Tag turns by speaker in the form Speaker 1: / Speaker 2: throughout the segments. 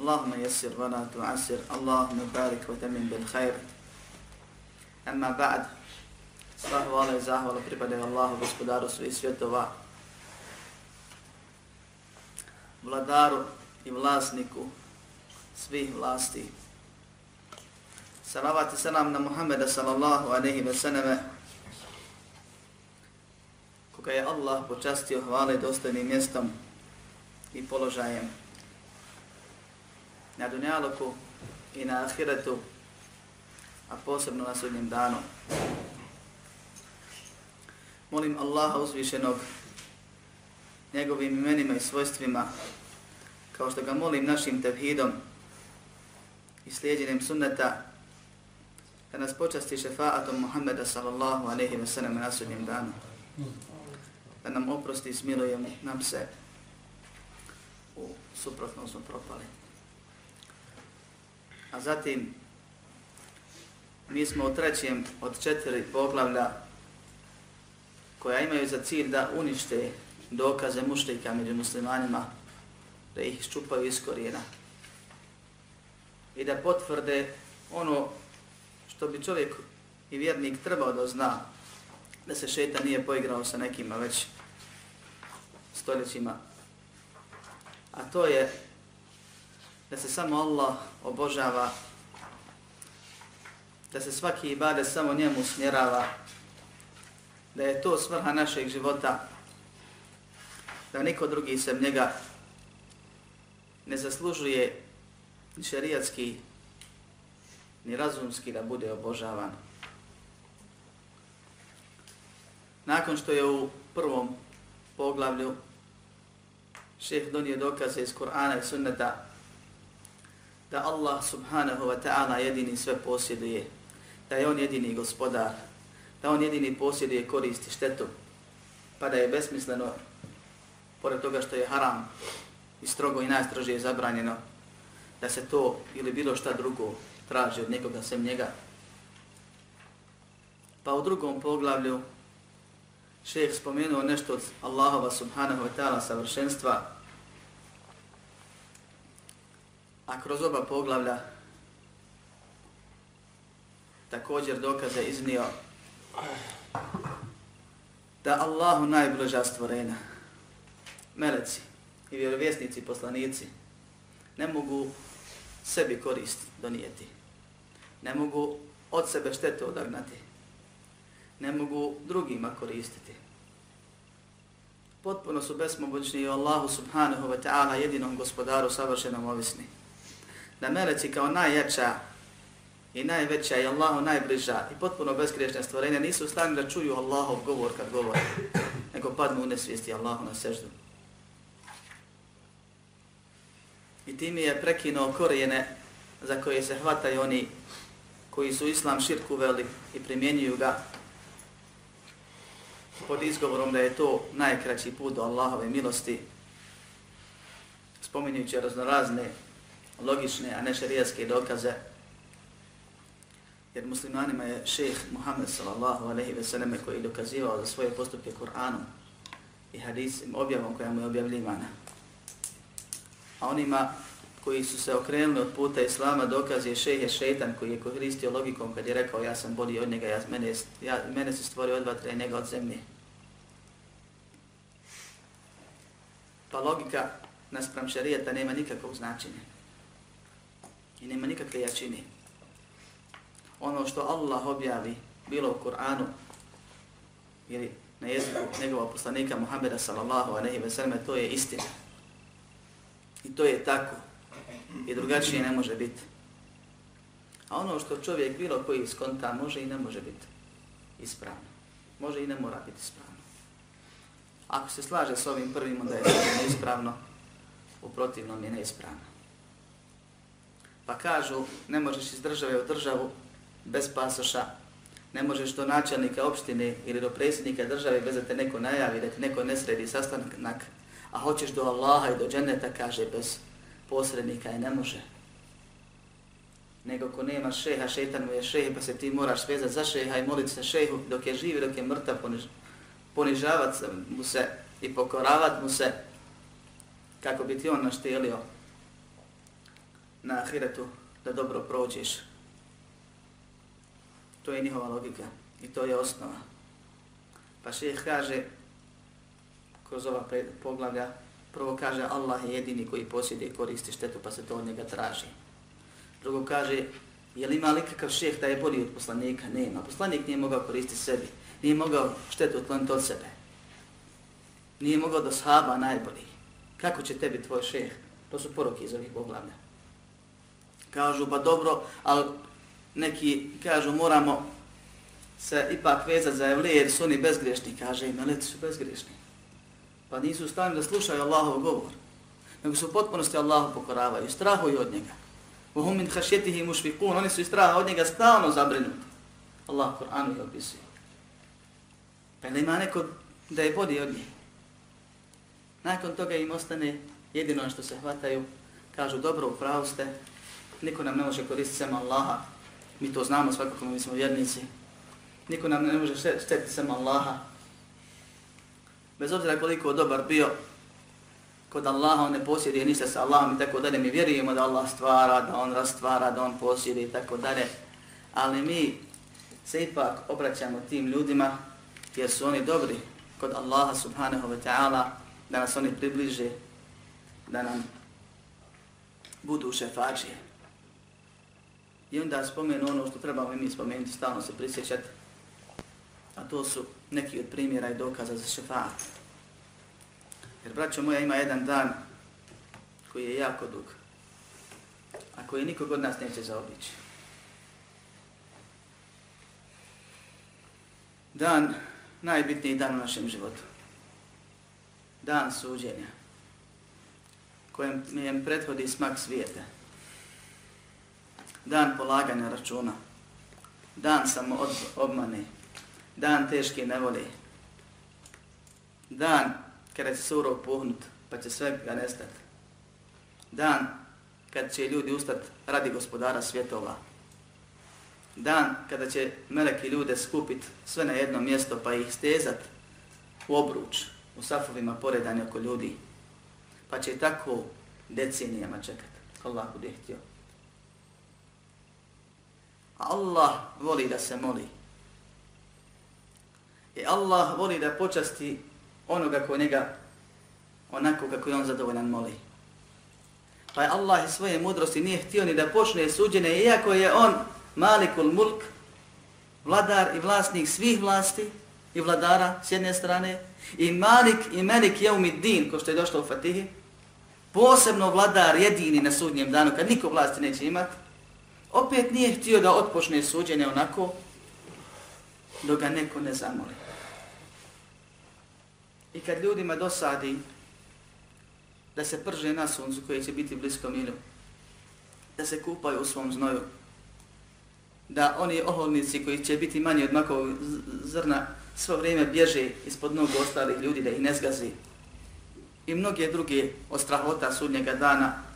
Speaker 1: اللهم يسر ولا تعسر اللهم بارك وتمن بالخير أما بعد Sva hvala i zahvala pripadaju Allahu, gospodaru svih svjetova, vladaru i vlasniku svih vlasti. Salavat i salam na Muhammeda sallallahu aleyhi ve sallame, koga je Allah počastio hvale dostojnim mjestom i položajem na dunjaluku i na ahiretu, a posebno na sudnjem danu. Molim Allaha uzvišenog njegovim imenima i svojstvima, kao što ga molim našim tevhidom i slijedjenjem sunneta, da nas počasti šefaatom Muhammeda sallallahu aleyhi ve sallam na sudnjem danu. Da nam oprosti i smiluje nam se u suprotno smo propali. A zatim, mi smo u trećem od četiri poglavlja koja imaju za cilj da unište dokaze mušlika među muslimanima, da ih ščupaju iz korijena i da potvrde ono što bi čovjek i vjernik trebao da zna da se šeta nije poigrao sa nekima već stoljećima. A to je da se samo Allah obožava, da se svaki ibade samo njemu smjerava, da je to svrha našeg života, da niko drugi sem njega ne zaslužuje ni šerijatski, ni razumski da bude obožavan. Nakon što je u prvom poglavlju šeh donio dokaze iz Kur'ana i sunneta da Allah subhanahu wa ta'ala jedini sve posjeduje, da je on jedini gospodar, da on jedini posjeduje koristi štetu, pa da je besmisleno, pored toga što je haram i strogo i najstrožije zabranjeno, da se to ili bilo šta drugo traži od nekoga sem njega. Pa u drugom poglavlju šeheh spomenuo nešto od Allahova subhanahu wa ta'ala savršenstva, a kroz oba poglavlja također dokaze iznio da Allahu najbliža stvorena, meleci i vjerovjesnici, poslanici, ne mogu sebi korist donijeti, ne mogu od sebe štetu odagnati, ne mogu drugima koristiti. Potpuno su besmogućni i Allahu subhanahu wa ta'ala jedinom gospodaru savršenom ovisni da meleci kao najjača i najveća i Allahu najbliža i potpuno bezgriješna stvorenja nisu stani da čuju Allahov govor kad govore, nego padnu u nesvijesti Allahu na seždu. I tim je prekinuo korijene za koje se hvataju oni koji su islam širku veli i primjenjuju ga pod izgovorom da je to najkraći put do Allahove milosti, spominjući raznorazne logične, a ne šarijaske dokaze. Jer muslimanima je šeheh Muhammed sallallahu alaihi ve selleme koji je dokazivao za svoje postupke Kur'anom i hadisim, objavom koja mu je objavljivana. A onima koji su se okrenuli od puta Islama dokaz je šejh je šeitan koji je koristio logikom kad je rekao ja sam bolji od njega, ja, mene, ja, mene se stvorio od vatre njega od zemlje. Pa logika naspram šarijeta nema nikakvog značenja i nema nikakve jačine. ono što Allah objavi, bilo u Kur'anu ili na jeziku njegova poslanika Muhammeda sallallahu aleyhi ve selleme, to je istina. I to je tako. I drugačije ne može biti. A ono što čovjek bilo koji skonta može i ne može biti ispravno. Može i ne mora biti ispravno. Ako se slaže s ovim prvim, onda je neispravno, u protivnom je neispravno. Pa kažu, ne možeš iz države u državu bez pasoša, ne možeš do načelnika opštine ili do predsjednika države bez da te neko najavi, da ti neko ne sredi sastanak, a hoćeš do Allaha i do dženeta, kaže, bez posrednika i ne može. Nego ko nema šeha, šetan mu je šehe, pa se ti moraš vezati za šeha i moliti se šehu dok je živi, dok je mrtav, poniž, ponižavat mu se i pokoravat mu se kako bi ti on naštelio na ahiretu da dobro prođeš. To je njihova logika i to je osnova. Pa šeheh kaže, kroz ova poglavlja, prvo kaže Allah je jedini koji posjede i koristi štetu pa se to od njega traži. Drugo kaže, je li ima likakav šeheh da je bolji od poslanika? Nema. Poslanik nije mogao koristiti sebi. Nije mogao štetu otkloniti od sebe. Nije mogao do sahaba najbolji. Kako će tebi tvoj šeheh? To su poruke iz ovih poglavlja. Kažu, pa dobro, ali neki kažu, moramo se ipak vezati za evlije jer su oni bezgrešni. Kaže, im, meleti su bezgrešni. Pa nisu stavni da slušaju Allahov govor. Nego su u potpunosti Allahu pokoravaju, strahuju od njega. Vohum min hašjetihi mušfikun, oni su iz straha od njega stalno zabrinuti. Allah Kur'anu je opisuje. Pa ima neko da je bodi od njih. Nakon toga im ostane jedino što se hvataju, kažu dobro, upravo ste, niko nam ne može koristiti sem Allaha, mi to znamo svakako, mi smo vjernici, niko nam ne može štetiti sem Allaha, bez obzira koliko dobar bio, kod Allaha on ne posjeduje ništa sa Allahom i tako dalje, mi vjerujemo da Allah stvara, da on rastvara, da on posjeduje i tako dalje, ali mi se ipak obraćamo tim ljudima jer su oni dobri kod Allaha subhanahu wa ta'ala, da nas oni približe, da nam budu šefađije. I onda spomenu ono što trebamo i mi spomenuti, stalno se prisjećati, a to su neki od primjera i dokaza za šefaat. Jer, braćo moja, ima jedan dan koji je jako dug, a koji nikog od nas neće zaobići. Dan, najbitniji dan u našem životu dan suđenja, kojem mi prethodi smak svijeta, dan polaganja računa, dan samo od, obmane, dan teške nevole, dan kada će surov puhnut, pa će sve ga nestati, dan kad će ljudi ustati radi gospodara svjetova, dan kada će meleki ljude skupiti sve na jedno mjesto pa ih stezat u obruč, u safovima poredani oko ljudi. Pa će tako decenijama čekati. Allahu bude htio. Allah voli da se moli. I Allah voli da počasti onoga ko njega onako kako je on zadovoljan moli. Pa je Allah iz svoje mudrosti nije htio ni da počne suđene, iako je on malikul mulk, vladar i vlasnik svih vlasti i vladara s jedne strane, i Malik i Melik din, ko što je došlo u Fatihi, posebno vladar jedini na sudnjem danu, kad niko vlasti neće imati, opet nije htio da otpočne suđenje onako, dok ga neko ne zamoli. I kad ljudima dosadi da se prže na suncu koje će biti blisko milu, da se kupaju u svom znoju, da oni oholnici koji će biti manji od makovog zrna svo vrijeme bježe ispod nogu ostalih ljudi da ih ne zgazi. I mnoge druge ostrahota sudnjega dana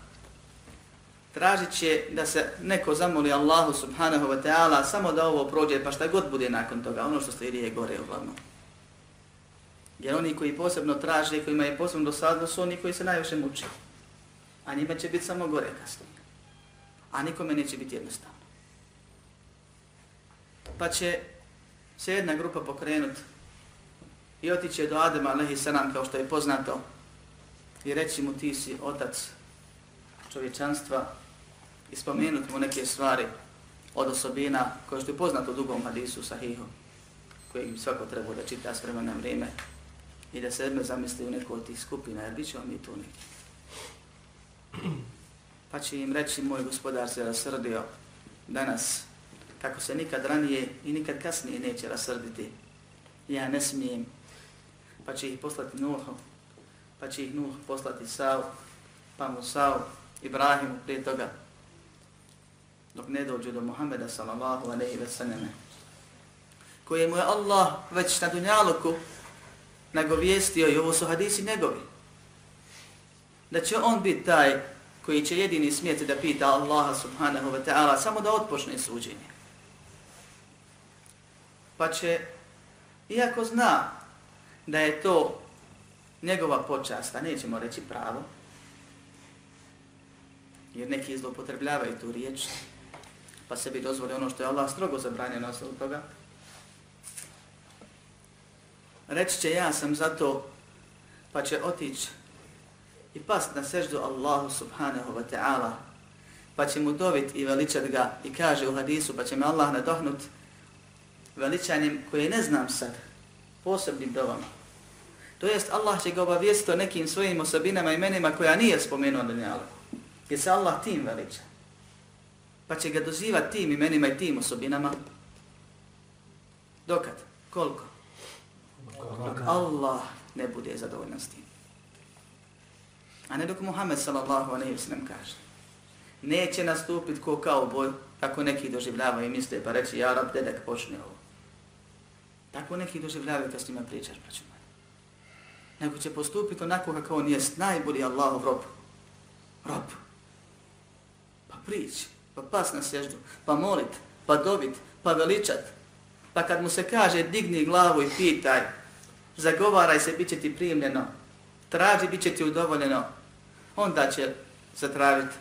Speaker 1: tražit će da se neko zamoli Allahu subhanahu wa ta'ala samo da ovo prođe pa šta god bude nakon toga, ono što slijedi je gore uglavnom. Jer oni koji posebno traže, koji imaju posebno dosadno, su oni koji se najviše muče. A njima će biti samo gore kasnije. A nikome neće biti jednostavno. Pa će se jedna grupa pokrenut i otiće do Adema alaihi salam kao što je poznato i reći mu ti si otac čovječanstva i spomenuti mu neke stvari od osobina koje što je poznato u dugom hadisu sahihu, kojeg bi svako trebao da čita s vremena vrijeme i da se zamisli u neko od tih skupina, jer bit ćemo mi tu neki. Pa će im reći, moj gospodar se rasrdio danas, kako se nikad ranije i nikad kasnije neće rasrditi. Ja ne smijem. Pa će ih poslati Nuhu, pa će ih Nuh poslati Sav, pa mu Sao, Ibrahimu prije toga, dok ne dođu do Muhammeda sallallahu alaihi ve sallame, kojemu je Allah već na dunjaluku nagovijestio i ovo su hadisi njegovi, da će on biti taj koji će jedini smijeti da pita Allaha subhanahu wa ta'ala samo da otpočne suđenje. Pa će, iako zna da je to njegova počast, a nećemo reći pravo, jer neki zlopotrebljavaju tu riječ, pa sebi dozvoli ono što je Allah strogo zabranio na osnovu toga, reći će ja sam zato, pa će otići i past na seždu Allahu subhanahu wa ta'ala, pa će mu dovit i veličat ga i kaže u hadisu, pa će me Allah nadohnut veličanjem koje ne znam sad, posebnim dovama. To jest Allah će ga obavijestiti o nekim svojim osobinama i imenima koja nije spomenuo na njalu. Jer se Allah tim veliča. Pa će ga dozivati tim imenima i tim osobinama. Dokad? Koliko? Dok Allah ne bude zadovoljan s tim. A ne dok Muhammed sallallahu alaihi wa sallam kaže. Neće nastupiti ko kao boj, kako neki doživljavaju i misle, pa reći, ja rab, dedek, počne ovo. Tako neki doživljavaju kad s njima pričaš, pa ću Nego će postupiti onako kako on jest najbolji Allahov rob. Rob. Pa prići, pa pas na sježdu, pa molit, pa dobit, pa veličat. Pa kad mu se kaže digni glavu i pitaj, zagovaraj se, bit će ti primljeno, traži, bit će ti udovoljeno, onda će zatraviti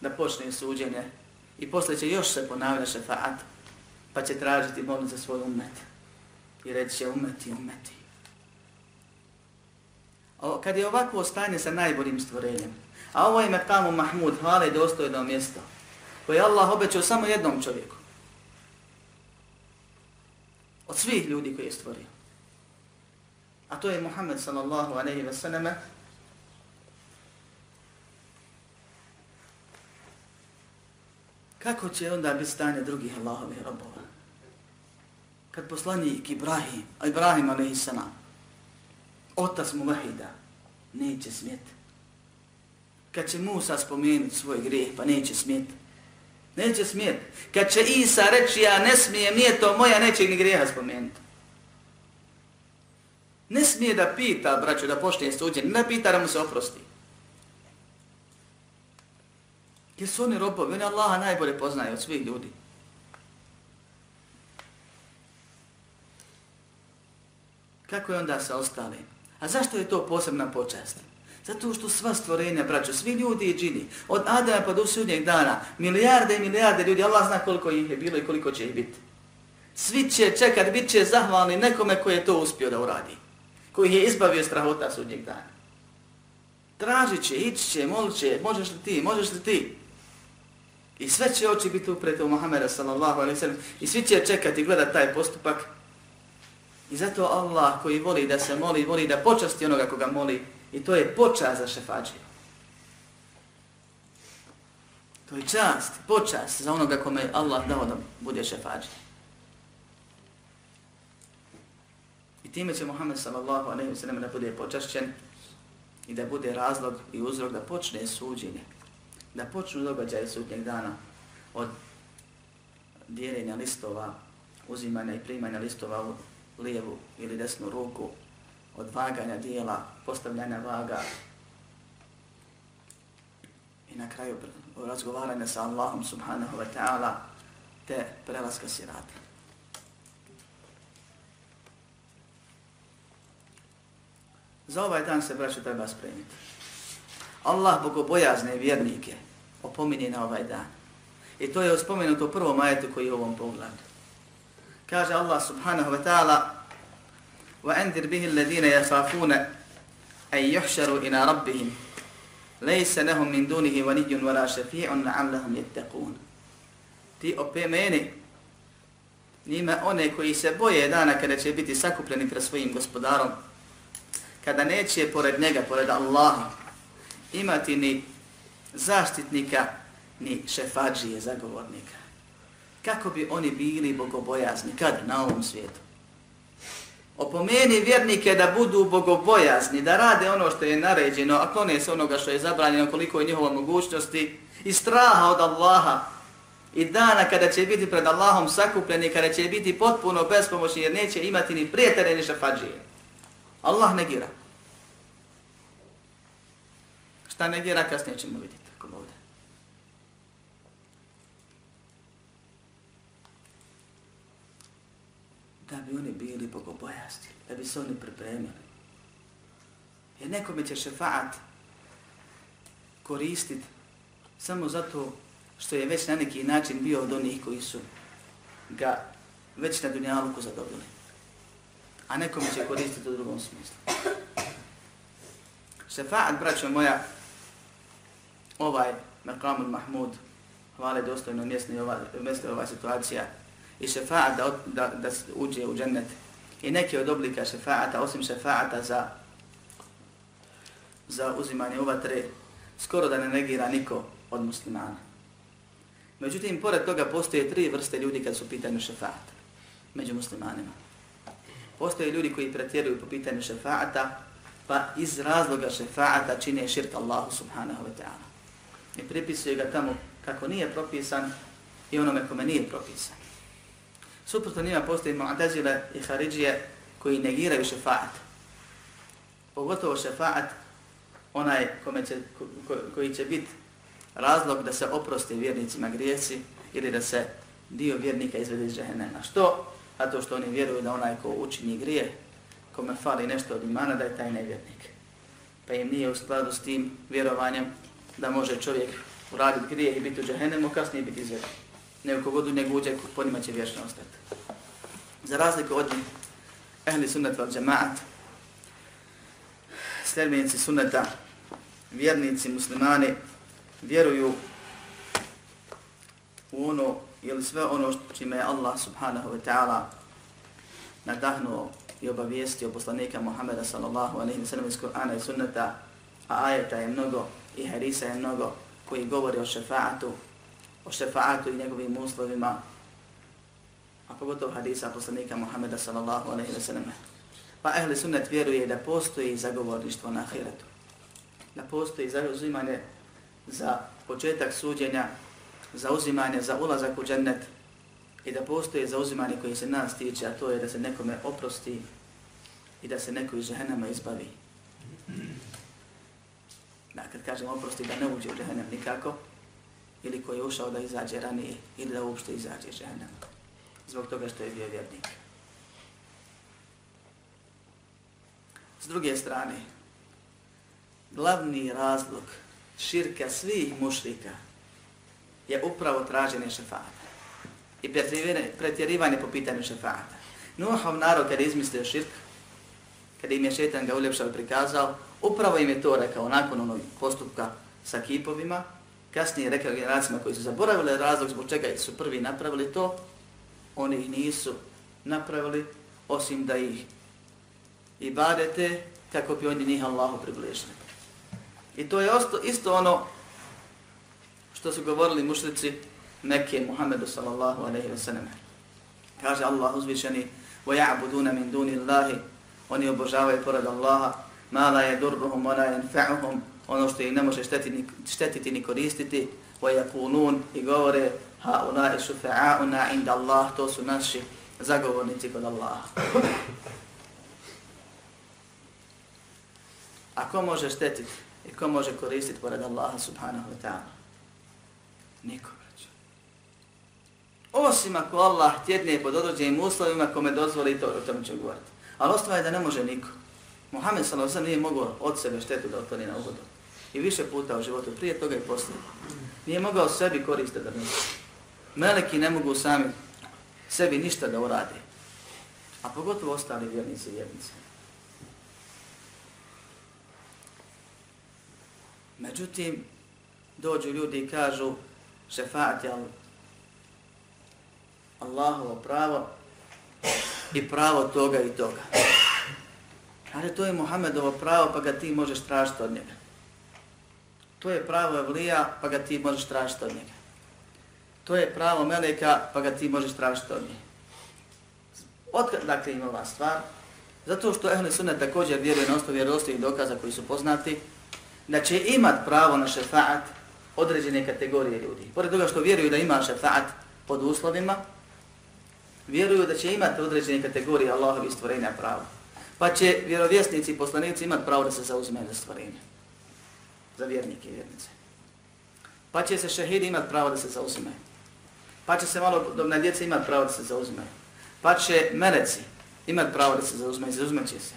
Speaker 1: da počne suđenje i posle će još se ponavljati šefaat, pa će tražiti molim za svoj umet. I reći će umeti, umeti. O, kad je ovako stanje sa najboljim stvorenjem, a ovo je Mektamu Mahmud, hvale dostojno mjesto, koje Allah obećao samo jednom čovjeku. Od svih ljudi koji je stvorio. A to je Muhammed sallallahu aleyhi ve sallame, Kako će onda biti stanje drugih Allahovih robova? Kad poslanik Ibrahim, Ibrahim a.s. otac mu vahida, neće smjeti. Kad će Musa spomenuti svoj grijeh, pa neće smjet. Neće smjet. Kad će Isa reći, ja ne smijem, nije to moja, neće ni grijeha spomenuti. Ne smije da pita, braću, da poštije suđenje, ne pita da mu se oprosti. Jer su oni robovi, oni Allaha najbolje poznaju od svih ljudi. Kako je onda sa ostalim? A zašto je to posebna počast? Zato što sva stvorenja, braćo, svi ljudi i džini, od Adama pa do sudnjeg dana, milijarde i milijarde ljudi, Allah zna koliko ih je bilo i koliko će ih biti. Svi će čekat, bit će zahvalni nekome koji je to uspio da uradi. Koji je izbavio strahota sudnjeg dana. Tražit će, ići će, molit će, možeš li ti, možeš li ti. I sve će oči biti uprete u Muhammeda sallallahu alaihi sallam i svi će čekati i gledati taj postupak. I zato Allah koji voli da se moli, voli da počasti onoga koga moli i to je počast za šefađiju. To je čast, počast za onoga kome Allah dao da bude šefađija. I time će Muhammed sallallahu alaihi sallam da bude počašćen i da bude razlog i uzrok da počne suđenje da počnu događaje sudnjeg dana od dijeljenja listova, uzimanja i primanja listova u lijevu ili desnu ruku, od vaganja dijela, postavljanja vaga i na kraju razgovaranja sa Allahom subhanahu wa ta'ala te prelaska sirata. Za ovaj dan se, braću, treba spremiti. Allah bogobojazne vjernike opominje na ovaj dan. I to je spomenuto u prvom ajetu koji je u ovom pogledu. Kaže Allah subhanahu wa ta'ala وَأَنْدِرْ بِهِ الَّذِينَ يَخَافُونَ أَنْ يُحْشَرُوا إِلَى رَبِّهِمْ لَيْسَ لَهُمْ مِنْ دُونِهِ وَنِيٌّ وَلَا شَفِيعٌ لَعَلَّهُمْ يَتَّقُونَ ti opemeni njima one koji se boje dana kada će biti sakupljeni pred svojim gospodarom, kada neće pored njega, pored Allaha, imati ni zaštitnika, ni šefađije, zagovornika. Kako bi oni bili bogobojazni? Kad? Na ovom svijetu. Opomeni vjernike da budu bogobojazni, da rade ono što je naređeno, a klone se onoga što je zabranjeno, koliko je njihova mogućnosti, i straha od Allaha, i dana kada će biti pred Allahom sakupljeni, kada će biti potpuno bespomoćni, jer neće imati ni prijatelje, ni šafađije. Allah negira. Šta negira, kasnije ćemo vidjeti. Tako ovdje. Da bi oni bili bogobojasti, da bi se oni pripremili. Jer nekome će šefaat koristiti samo zato što je već na neki način bio od onih koji su ga već na dunjaluku zadobili. A nekome će koristiti u drugom smislu. Šefaat, braćo moja, ovaj Mekamul Mahmud, hvale dostojno mjesto i ova, mjesto ova situacija, i šefaat da, da, da uđe u džennet. I neke od oblika šefaata, osim šefaata za, za uzimanje uvatre, skoro da ne negira niko od muslimana. Međutim, pored toga postoje tri vrste ljudi kad su pitanju šefaata među muslimanima. Postoje ljudi koji pretjeruju po pitanju šefaata, pa iz razloga šefaata čine širk Allahu subhanahu wa ta'ala. I pripisuje ga tamo kako nije propisan i onome kome nije propisan. Suprotno njima postoji mu'tazile i haridžije koji negiraju šefaat. Pogotovo šefaat, onaj kome će, ko, koji će biti razlog da se oprosti vjernicima grijesi ili da se dio vjernika izvede iz džehennema. Što? A to što oni vjeruju da onaj ko učini grije, kome fali nešto od imana, da je taj nevjernik. Pa im nije u skladu s tim vjerovanjem da može čovjek uraditi grije i biti u džehennemu, kasnije biti izveden. Nego kogod u njegu uđe, po njima će vječno ostati. Za razliku od njih, ehli sunnet val džemaat, sljedbenici sunneta, vjernici, muslimani, vjeruju u ono ili sve ono čime je Allah subhanahu wa ta'ala nadahnuo i obavijestio poslanika Muhammeda sallallahu alaihi wa sallam iz Kur'ana i sunneta, a ajeta je mnogo i hadisa je mnogo koji govori o šefaatu, o šefaatu i njegovim uslovima, a pogotovo hadisa poslanika Muhammeda sallallahu alaihi wa sallam. Pa ehli sunnet vjeruje da postoji zagovorništvo na ahiretu. Da postoji zauzimanje za početak suđenja, za uzimanje, za ulazak u džennet i da postoje za uzimanje koji se nas tiče, a to je da se nekome oprosti i da se neko iz džehennama izbavi. Da, kad kažem oprosti, da ne uđe u džehennem nikako, ili koji je ušao da izađe ranije, ili da uopšte izađe žena. Zbog toga što je bio vjernik. S druge strane, glavni razlog širka svih mušrika je upravo traženje šefata i pretjerivanje po pitanju šefata. Nuhov narod kada izmislio širk, kada im je šetan ga uljepšao i prikazao, upravo im je to rekao nakon onog postupka sa kipovima, kasnije rekao generacijama koji su zaboravili razlog zbog čega su prvi napravili to, oni ih nisu napravili osim da ih i badete kako bi oni njih Allahu približili. I to je osto, isto ono što su govorili mušlici Mekke Muhammedu sallallahu alaihi wa sallam. Kaže Allah uzvišeni وَيَعْبُدُونَ مِنْ دُونِ اللَّهِ Oni obožavaju pored Allaha مَا لَا يَدُرُّهُمْ وَلَا يَنْفَعُهُمْ Ono što ih ne može štetiti, štetiti ni koristiti وَيَقُولُونَ I govore هَا أُولَاءِ شُفَعَاؤُنَا عِنْدَ اللَّهِ To su naši zagovornici kod Allaha. A ko može štetiti? I ko može koristiti pored Allaha subhanahu wa ta'ala? Niko, braću. Osim ako Allah tjedne pod određenim uslovima kome dozvoli to, o tome ću govoriti. Ali ostava je da ne može niko. Muhammed s.a.v. nije mogao od sebe štetu da otvori na uvodu. I više puta u životu, prije toga i poslije. Nije mogao sebi koristiti da ništa. Meleki ne mogu sami sebi ništa da urade. A pogotovo ostali vjernici i vjernice. Međutim, dođu ljudi i kažu šefaat je Allahovo pravo i pravo toga i toga. Ali to je Muhammedovo pravo pa ga ti možeš tražiti od njega. To je pravo Evlija pa ga ti možeš tražiti od njega. To je pravo Meleka pa ga ti možeš tražiti od njega. Otkad dakle ima ova stvar? Zato što Ehli Sunnet također vjeruje na osnovu vjerovostivih dokaza koji su poznati, da će imat pravo na šefaat određene kategorije ljudi. Pored toga što vjeruju da ima šefaat pod uslovima, vjeruju da će imati određene kategorije Allahovi stvorenja pravo. Pa će vjerovjesnici i poslanici imati pravo da se zauzme za stvorenje. Za vjernike i vjernice. Pa će se šehidi imat pravo da se zauzme. Pa će se malo dobna djeca imat pravo da se zauzme. Pa će meleci imat pravo da se zauzme i će se.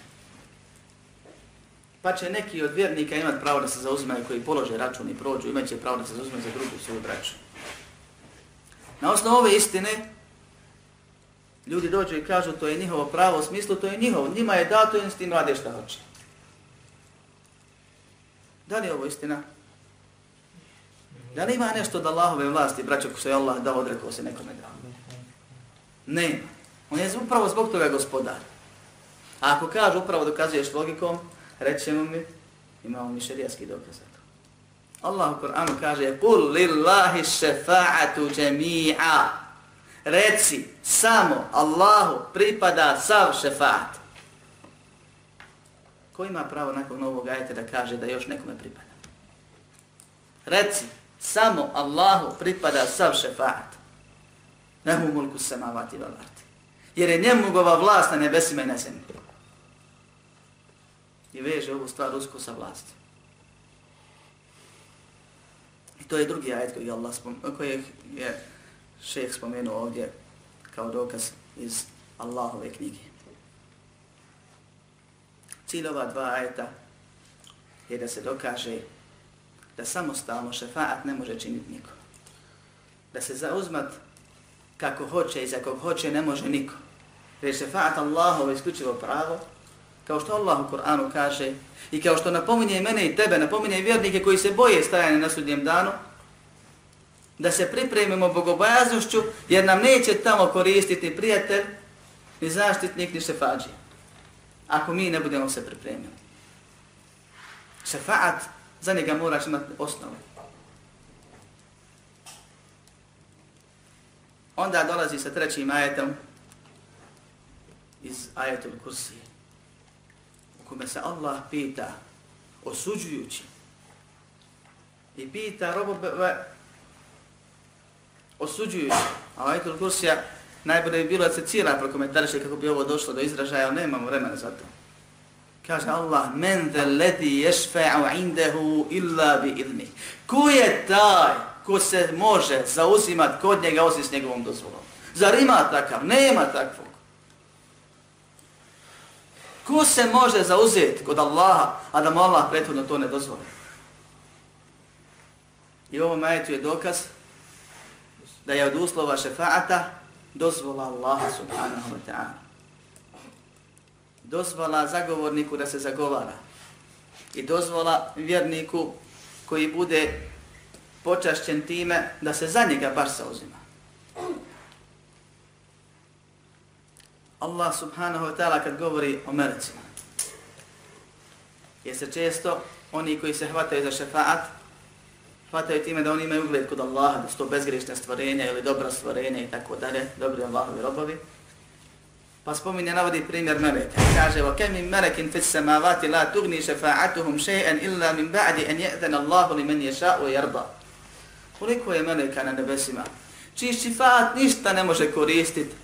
Speaker 1: Pa će neki od vjernika imat pravo da se zauzme koji polože račun i prođu, imat će pravo da se zauzme za drugu svoju braću. Na osnovu ove istine, ljudi dođu i kažu to je njihovo pravo, u smislu to je njihovo, njima je dato i s tim rade šta hoće. Da li je ovo istina? Da li ima nešto od Allahove vlasti, braćo, ko se je Allah dao, odrekao se nekome dao? Ne. On je upravo zbog toga gospodar. A ako kaže upravo dokazuješ logikom, rećemo mi, imamo mi šerijski dokaz za to. Allah u Koranu kaže, Kul lillahi šefa'atu džemi'a. Reci, samo Allahu pripada sav šefa'at. Ko ima pravo nakon ovog ajeta da kaže da još nekome pripada? Reci, samo Allahu pripada sav šefa'at. Nehu mulku samavati valarti. Jer je njemu vlast na nebesima i na zemlji i veže ovu stvar usko sa vlasti. I to je drugi ajet koji je, Allah spomenuo, koji je šeheh spomenuo ovdje kao dokaz iz Allahove knjige. Cilj ova dva ajeta je da se dokaže da samostalno šefaat ne može činiti niko. Da se zauzmat kako hoće i za kog hoće ne može niko. Jer šefaat Allahovo isključivo pravo kao što Allah u Kur'anu kaže i kao što napominje mene i tebe, napominje vjernike koji se boje stajanja na sudnjem danu, da se pripremimo bogobojaznošću jer nam neće tamo koristiti prijatelj, ni zaštitnik, ni šefađija. Ako mi ne budemo se pripremili. Šefaat, za njega moraš imati osnovu. Onda dolazi sa trećim ajetom iz ajetul kursije kome se Allah pita osuđujući i pita robove osuđujući. A ajetul kursija najbolje bi bilo da se cijela prokomentariše kako bi ovo došlo do izražaja, ali nemamo vremena za to. Kaže Allah, men the ledi ješfe'u indehu illa bi idni. Ko je taj ko se može zauzimat kod njega osim s njegovom dozvolom? Zar ima takav? Nema takvog. Ko se može zauzeti kod Allaha, a da mu Allah prethodno to ne dozvoli? I ovo majetu je dokaz da je od uslova šefaata dozvola Allaha subhanahu wa ta'ala. Dozvola zagovorniku da se zagovara. I dozvola vjerniku koji bude počašćen time da se za njega baš zauzima. Allah subhanahu wa ta'ala kad govori o melecima. Jer se često oni koji se hvataju za šefaat, hvataju time da oni imaju ugled kod Allaha, da su to bezgrešne stvorenja ili dobra stvorenja i tako dalje, dobri Allahovi robovi. Pa spominje, navodi primjer meleka. Kaže, wa kem min melekin fis samavati la tugni šefaatuhum še'en illa min ba'di en je'den Allahu li men ješa'u jarda. Koliko je meleka na nebesima? Čiji šifat ništa ne može koristiti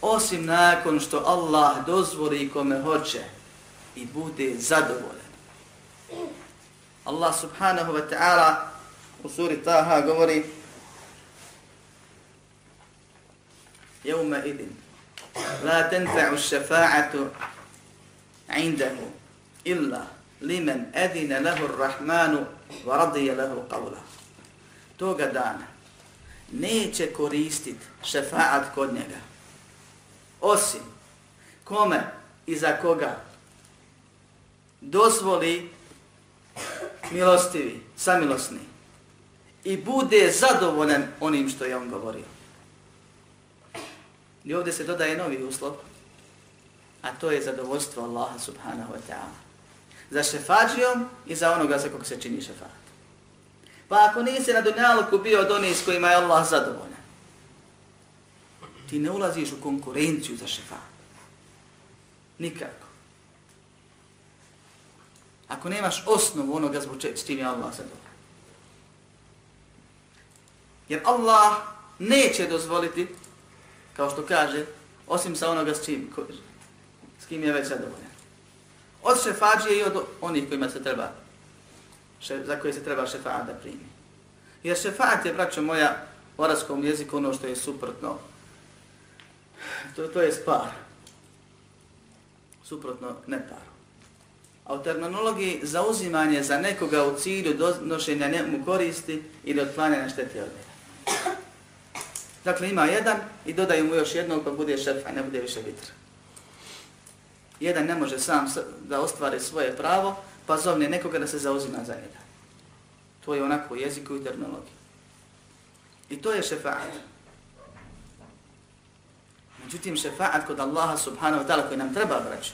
Speaker 1: osim nakon što Allah dozvoli kome hoće i bude zadovoljen. Allah subhanahu wa ta'ala u suri Taha govori Jevme idin La tenfa'u šefa'atu indahu illa limen edine lehu rahmanu wa radije lehu qavla. Toga dana neće koristit šefa'at kod njega osim kome i za koga dozvoli milostivi, samilosni i bude zadovoljan onim što je on govorio. I ovdje se dodaje novi uslov, a to je zadovoljstvo Allaha subhanahu wa ta'ala. Za šefađijom i za onoga za kog se čini šefat. Pa ako nisi na dunjaluku bio od onih s kojima je Allah zadovoljan, ti ne ulaziš u konkurenciju za šefat. Nikako. Ako nemaš osnovu onoga zbog s čim je Allah zadovoljan. Jer Allah neće dozvoliti, kao što kaže, osim sa onoga s čim, s kim je već zadovoljan. Od šefađije i od onih kojima se treba, še, za koje se treba šefaat da primi. Jer šefaat je, braćo moja, u arabskom jeziku ono što je suprotno. To, to je spar. Suprotno ne paru. A u terminologiji zauzimanje za nekoga u cilju donošenja njemu koristi ili otklanjanja štete od njega. Dakle, ima jedan i dodaju mu još jednog pa bude šerfa i ne bude više vitr. Jedan ne može sam da ostvari svoje pravo, pa zovne nekoga da se zauzima za njega. To je onako jeziku i terminologiji. I to je šefaat. Međutim, šefaat kod Allaha subhanahu wa ta'ala koji nam treba braći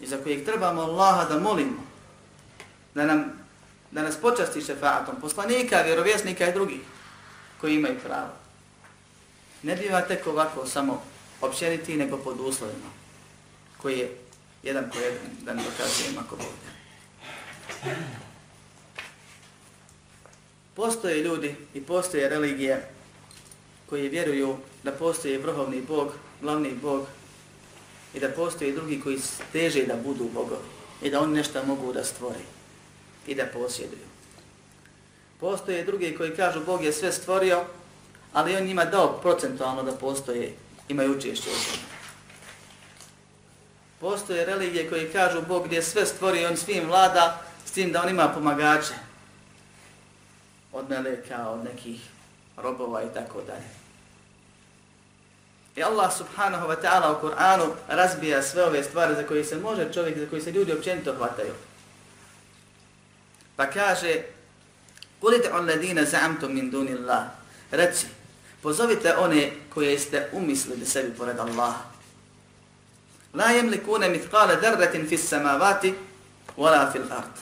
Speaker 1: i za kojeg trebamo Allaha da molimo da, nam, da nas počasti šefaatom, poslanika, vjerovjesnika i drugih koji imaju pravo. Ne biva tek ovako samo općeniti, nego pod uslovima koji je jedan po jedan, da ne dokazujem ako bude. Postoje ljudi i postoje religije koji vjeruju da postoji vrhovni bog, glavni bog i da postoje drugi koji teže da budu bogovi i da oni nešto mogu da stvori i da posjeduju. Postoje drugi koji kažu Bog je sve stvorio, ali on njima dao procentualno da postoje, imaju učešće u tome. Postoje religije koji kažu Bog je sve stvorio, on svim vlada, s tim da on ima pomagače. Od meleka, od nekih robova i tako dalje. I Allah subhanahu wa ta'ala u Kur'anu razbija sve ove stvari za koje se može čovjek, za koje se ljudi općenito hvataju. Pa kaže, Kulite on ladina za'amtum min duni Allah. Reci, pozovite one koje ste umislili sebi pored Allaha. La yamlikuna mithqala dharratin fis samawati wala fil ard.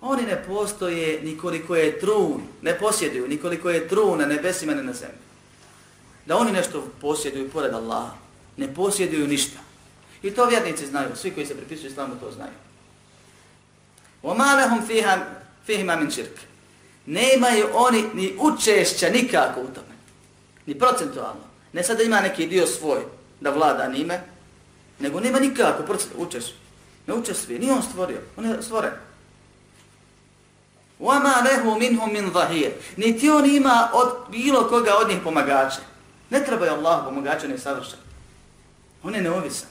Speaker 1: Oni ne postoje nikoliko je trun, ne posjeduju nikoliko je trun na nebesima ni na zemlji. Da oni nešto posjeduju pored Allaha, ne posjeduju ništa. I to vjernici znaju, svi koji se pripisuju islamu to znaju. وَمَا لَهُمْ فِيهَا فِيهِمَا مِنْ شِرْكِ Nemaju oni ni učešća nikako u tome. Ni procentualno. Ne sad da ima neki dio svoj da vlada njime, nego nema nikako učeš. Ne učeš svi. Nije on stvorio. On je stvoren. وَمَا لَهُ مِنْهُمْ مِنْ ظَهِيرِ Niti on ima od bilo koga od njih pomagače. Ne treba je Allah pomagače ne savršen. On je neovisan.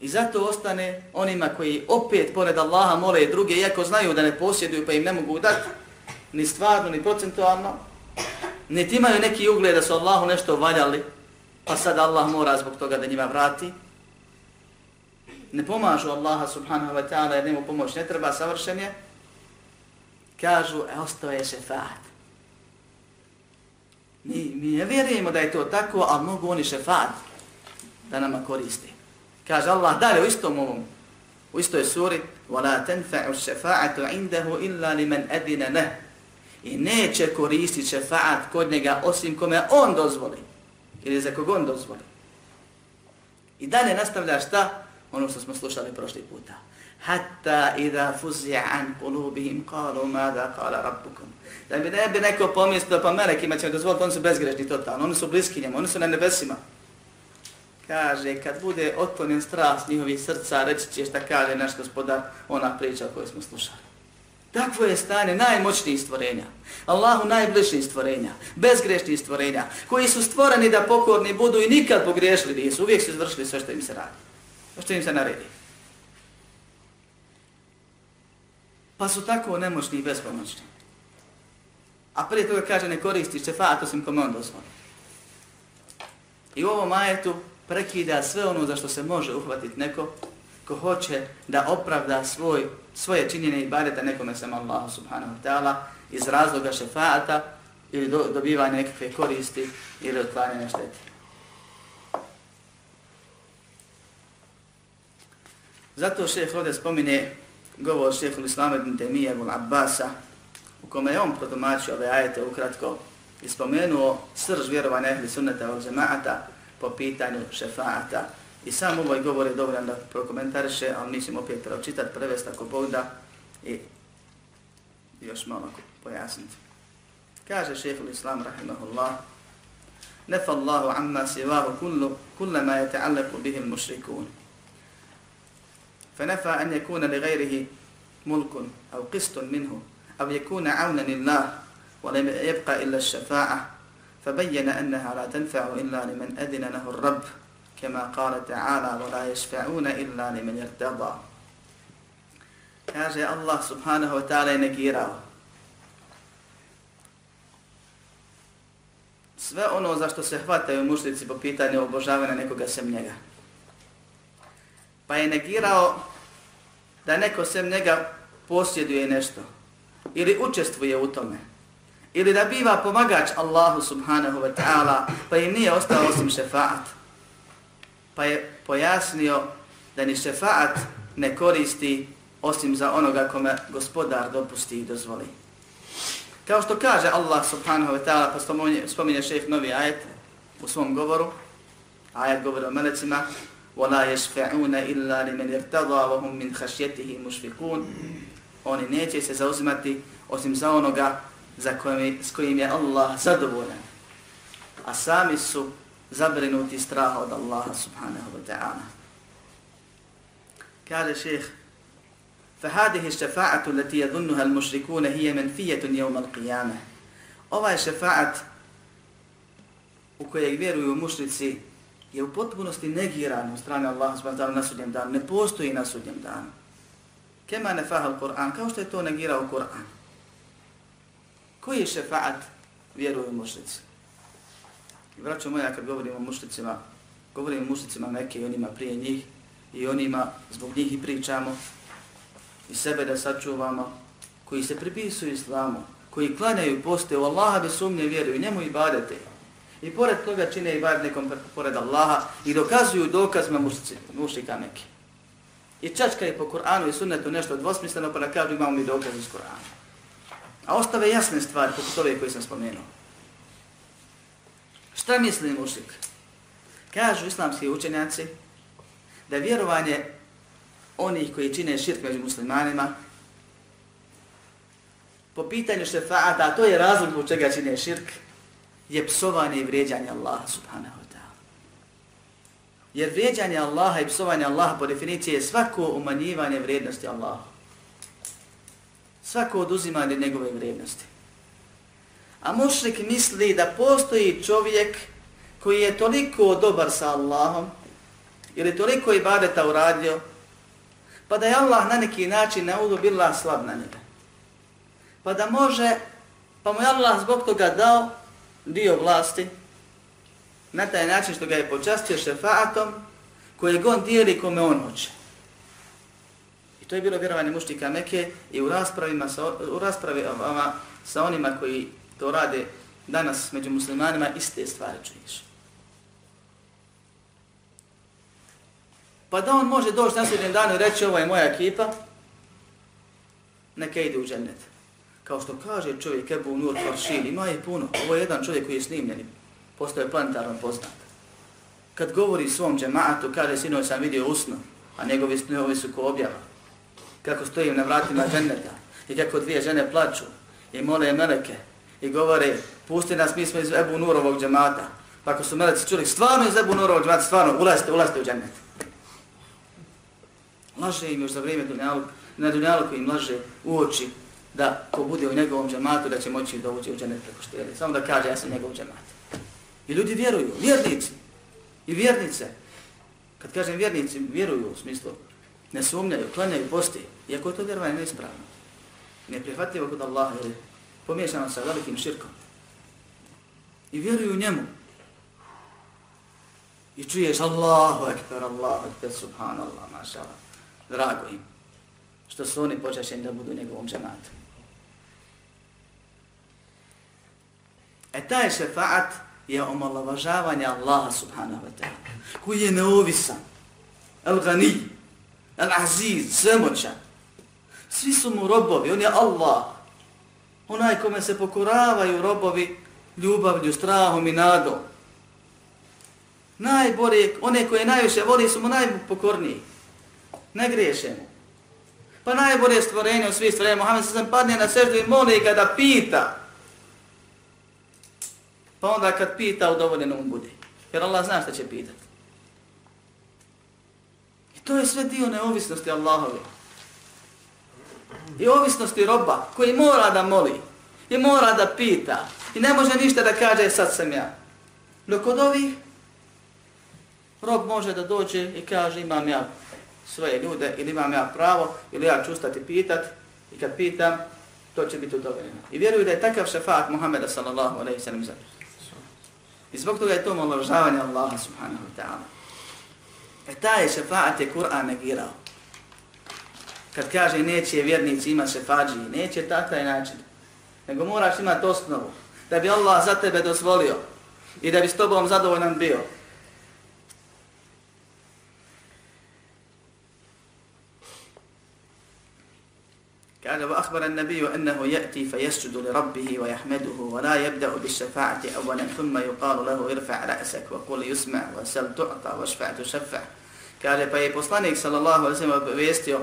Speaker 1: I zato ostane onima koji opet pored Allaha mole druge, iako znaju da ne posjeduju pa im ne mogu dati, ni stvarno, ni procentualno, ne imaju neki ugled da su Allahu nešto valjali, pa sad Allah mora zbog toga da njima vrati. Ne pomažu Allaha subhanahu wa ta'ala jer njemu pomoć ne treba savršenje. Kažu, e, ostao je šefat. Mi, mi ne vjerujemo da je to tako, ali mogu oni šefat da nama koristi. Kaže Allah dalje u istom ovom, u istoj suri, وَلَا تَنْفَعُ الشَّفَاعَةُ عِنْدَهُ إِلَّا لِمَنْ أَدِنَ نَهُ I neće koristiti šefaat kod njega osim kome on dozvoli. Ili za kog on dozvoli. I dalje nastavlja šta? Ono što smo slušali prošli puta. Hatta idha fuzija an kulubihim kalu mada kala rabbukum. Da bi ne bi neko pomislio, pa melek ima će dozvoliti, oni su bezgrešni totalno, oni su bliski njemu, oni su na nebesima kaže, kad bude otklonjen strast njihovih srca, reći će šta kaže naš gospodar, ona priča koju smo slušali. Takvo je stanje najmoćnijih stvorenja, Allahu najbližnijih stvorenja, bezgrešnih stvorenja, koji su stvoreni da pokorni budu i nikad pogriješili nisu, uvijek su izvršili sve što im se radi, što im se naredi. Pa su tako nemoćni i bespomoćni. A prije toga kaže ne koristiš šefat osim kome on dozvoli. I u ovom ajetu prekida sve ono za što se može uhvatiti neko ko hoće da opravda svoj, svoje činjenje i bareta nekome sam Allah subhanahu wa ta'ala iz razloga šefaata ili do, dobivanja nekakve koristi ili otklanjanja štete. Zato šeheh ovdje spomine govor šehehu Islama ibn Temije ibn Abbasa u kome je on protumačio ove ajete ukratko i spomenuo srž vjerovanja ehli sunnata od džemaata po pitanju šefaata. I sam ovaj govor je dovoljan da prokomentariše, ali mi ćemo opet pročitati, prevest ako Bog da i još malo pojasniti. Kaže šehehu Islam rahimahullah Nefa Allahu amma sivahu kullu, kullama je ta'allaku bihim mušrikun. فنفى أن يكون لغيره ملك أو قسط منه أو يكون عونا لله ولم يبقى إلا الشفاعة فبين أنها لا تنفع إلا لمن أذن له الرب كما قال تعالى ولا يشفعون إلا لمن يرتضى Kaže Allah subhanahu wa ta'ala je negirao. Sve ono za što se hvataju mušlici po pitanju obožavanja nekoga sem njega. Pa je negirao da neko sem njega posjeduje nešto ili učestvuje u tome ili da biva pomagač Allahu subhanahu wa ta'ala pa im nije ostao osim šefaat pa je pojasnio da ni šefaat ne koristi osim za onoga kome gospodar dopusti i dozvoli. Kao što kaže Allah subhanahu wa ta'ala, pa spominje, spominje šeheh novi ajet u svom govoru, ajet govori o melecima, وَلَا يَشْفَعُونَ إِلَّا لِمَنْ يَرْتَضَى وَهُمْ مِنْ خَشْيَتِهِ مُشْفِقُونَ Oni neće se zauzimati osim za onoga za kojim, s kojim je Allah zadovoljan. A sami su zabrinuti straha od Allaha subhanahu wa ta'ala. Kaže šeheh, فهذه الشفاعة التي يظنها المشركون هي منفية يوم القيامة. Ovaj šefaat u kojeg vjeruju mušrici je u potpunosti negiran u strane Allaha subhanahu wa ta'ala na sudnjem danu. Ne postoji na sudnjem danu. Kema ne fahal Kur'an, kao što je to negirao Kur'an. Koji je šefaat vjeruju mušlici? I braćo moja, kad govorimo o mušlicima, govorimo o mušlicima neke i onima prije njih i onima zbog njih i pričamo i sebe da sačuvamo, koji se pripisuju islamu, koji klanjaju poste u Allaha bez sumnje vjeruju, njemu i badete. I pored toga čine i bar nekom pored Allaha i dokazuju dokazima mušika neke. I čačka je po Kur'anu i sunnetu nešto dvosmisleno pa da kažu imamo mi dokaz iz Kur'ana. A ostave jasne stvari poput ove koje sam spomenuo. Šta misli mušik? Kažu islamski učenjaci da vjerovanje onih koji čine širk među muslimanima po pitanju šefaata, a to je razlog u čega čine širk, je psovanje i vrijeđanje Allaha subhanahu wa ta'ala. Jer vrijeđanje Allaha i psovanje Allaha po definiciji je svako umanjivanje vrijednosti Allaha. Svako oduzimanje njegove vrijednosti. A mušrik misli da postoji čovjek koji je toliko dobar sa Allahom ili toliko ibadeta uradio, pa da je Allah na neki način na udu bila slab na njega. Pa da može, pa mu je Allah zbog toga dao dio vlasti na taj način što ga je počastio šefaatom kojeg on dijeli kome on hoće. To je bilo vjerovanje muštika Meke i u raspravima sa, u raspravi sa onima koji to rade danas među muslimanima iste stvari čuješ. Pa da on može doći na sljednjem danu i reći ovo je moja ekipa, neka ide u džennet kao što kaže čovjek Ebu Nur Faršin, ima je puno. Ovo je jedan čovjek koji je snimljen, postoje planetarno poznat. Kad govori svom džematu, kaže sinoj sam vidio usno, a njegovi snovi su ko objava. Kako stojim na vratima dženneta i kako dvije žene plaču i mole meleke i govore pusti nas, mi smo iz Ebu Nurovog džemata. Pa ako su meleci čuli, stvarno iz Ebu Nurovog džemata, stvarno, ulazite, ulazite u džennet. Laže im još za vrijeme dunjalu, na dunjalu koji im laže u oči, da ko bude u njegovom džematu da će moći da uđe u džennet preko štijeli. Samo da kaže ja sam njegov džemat. I ljudi vjeruju, vjernici i vjernice. Kad kažem vjernici, vjeruju u smislu, ne sumnjaju, klanjaju, posti, iako je to vjerovanje neispravno. Neprihvatljivo kod Allaha, jer je pomiješano sa velikim širkom. I vjeruju njemu. I čuješ Allahu akbar, Allahu akbar, subhanallah, mašala. Drago im. Što su oni počešeni da budu u njegovom džematu. E taj šefaat je omalovažavanje Allaha subhanahu wa ta'ala, koji je neovisan, el-ghani, Al-Aziz, svemoćan. Svi su mu robovi, on je Allah. Onaj kome se pokoravaju robovi ljubavlju, strahom i nadom. Najbolje, one koje najviše voli su mu najpokorniji. Ne griješe mu. Pa najbolje stvorenje u svih stvorenja, Muhammed se sam padne na seždu i moli ga da pita. Pa onda kad pita, udovoljeno mu bude. Jer Allah zna šta će pitati. To je sve dio neovisnosti Allahove. I ovisnosti roba koji mora da moli. I mora da pita. I ne može ništa da kaže sad sam ja. Dok od ovih rob može da dođe i kaže imam ja svoje ljude ili imam ja pravo ili ja ću ustati pitat i kad pitam to će biti udovoljeno. I vjeruju da je takav šefat Muhammeda sallallahu alaihi sallam za I zbog toga je to omaložavanje Allaha subhanahu wa ta'ala. E taj šefaat je Kur'an negirao. Kad kaže neće vjernici ima šefađi, neće ta taj način. Nego moraš imati osnovu da bi Allah za tebe dozvolio i da bi s tobom zadovoljan bio. قال وأخبر النبي أنه يأتي فيسجد لربه ويحمده ولا يبدأ بالشفاعة أولا ثم يقال له ارفع رأسك وقل يسمع وسل تعطى واشفع تشفع قال pa je poslanik sallallahu alejhi ve sellem obavijestio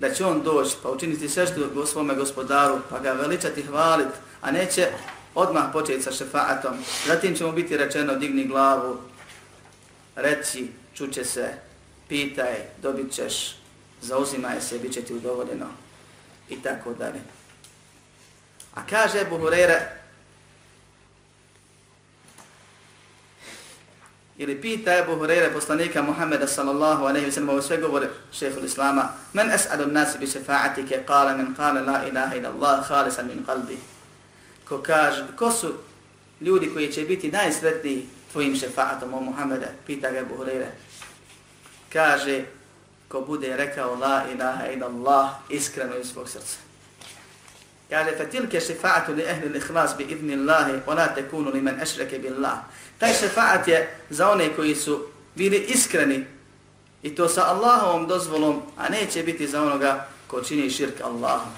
Speaker 1: da će on doći pa učiniti seždu svome gospodaru pa ga veličati hvalit a neće odmah početi sa šefaatom zatim će mu biti rečeno digni glavu reci čuće se pitaj dobit ćeš zauzimaj se bit će ti udovoljeno i tako dalje. A kaže Ebu Hureyre, ili pita Ebu Hureyre poslanika Muhammeda sallallahu aleyhi wa sallam, ovo sve govore šehehu Islama, men es'adu nasi bi šefa'atike, kala men kala la ilaha ila Allah, khalisan min qalbi. Ko kaže, ko su ljudi koji će biti najsretniji tvojim šefa'atom o Muhammeda, pita ga Ebu Hureyre. Kaže, ko bude rekao la ilaha ila Allah iskreno iz svog srca. Kaže, fa tilke šefa'atu li ehli l'ikhlas bi idni Allahi, ona tekunu li men ešreke billah. Taj šefa'at je za one koji su bili iskreni i to sa Allahovom dozvolom, a neće biti za onoga ko čini širk Allahom.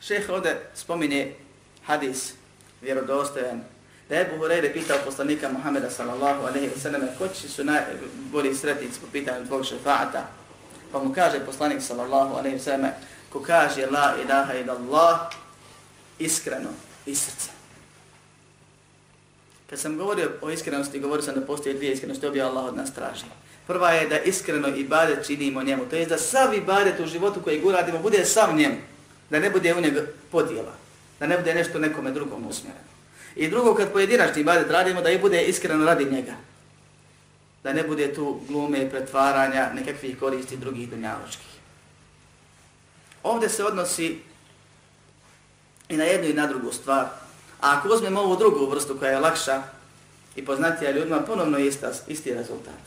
Speaker 1: Šeh ovde spominje hadis vjerodostojan da je Ebu Hureyre pitao poslanika Muhammeda sallallahu alaihi wa sallam ko će su najbolji sretnici po pitanju zbog šefaata. Pa mu kaže poslanik sallallahu alaihi wa sallam ko kaže la ilaha ila Allah iskreno iz srca. Kad sam govorio o iskrenosti, govorio sam da postoje dvije iskrenosti, obje Allah od nas traži. Prva je da iskreno ibadet činimo njemu, to je da sav ibadet u životu koji uradimo bude sav njemu, da ne bude u njega podijela, da ne bude nešto nekome drugom usmjereno. I drugo, kad pojedinačni ibadet radimo, da i bude iskreno radi njega. Da ne bude tu glume i pretvaranja nekakvih koristi drugih dunjaločkih. Ovdje se odnosi i na jednu i na drugu stvar. A ako uzmemo ovu drugu vrstu koja je lakša i poznatija ljudima, ponovno je isti, isti rezultat.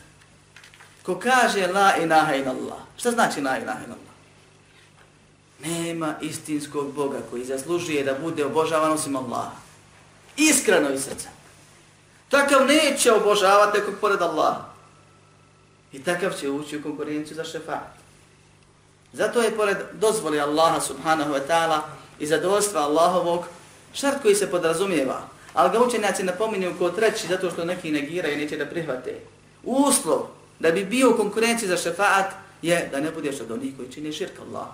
Speaker 1: Ko kaže la ilaha in Allah, šta znači la ilaha in Allah? Nema istinskog Boga koji zaslužuje da bude obožavan osim Allaha iskreno iz srca. Takav neće obožavati nekog pored Allaha. I takav će ući u konkurenciju za šefat. Zato je pored dozvoli Allaha subhanahu wa ta'ala i zadovoljstva Allahovog šart koji se podrazumijeva. Ali ga učenjaci napominju kao treći zato što neki negiraju i neće da prihvate. Uslov da bi bio u konkurenciji za šefat je da ne budeš od onih koji čini širka Allah.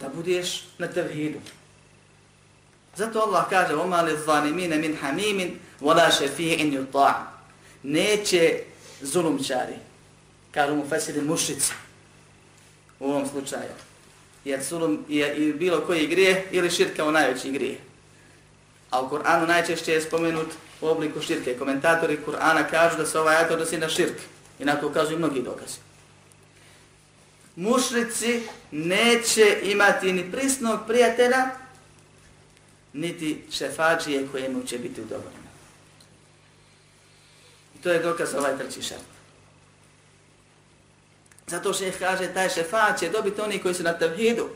Speaker 1: Da budeš na tevhidu. Zato Allah kaže وَمَا لِلظَّانِمِينَ مِنْ حَمِيمٍ وَلَا شَفِيعٍ يُطَعٍ Neće zulumčari, kažu mu fesili mušici u ovom slučaju. Jer zulum je i bilo koji grije ili širka u najveći grije. A u Kur'anu najčešće je spomenut u obliku širke. Komentatori Kur'ana kažu da se ovaj ajat odnosi na širk. I na to ukazuju mnogi dokazi. Mušrici neće imati ni prisnog prijatelja niti šefađije kojemu će biti udovoljeno. I to je dokaz ovaj treći šart. Zato šef kaže taj šefat će dobiti oni koji su na tevhidu.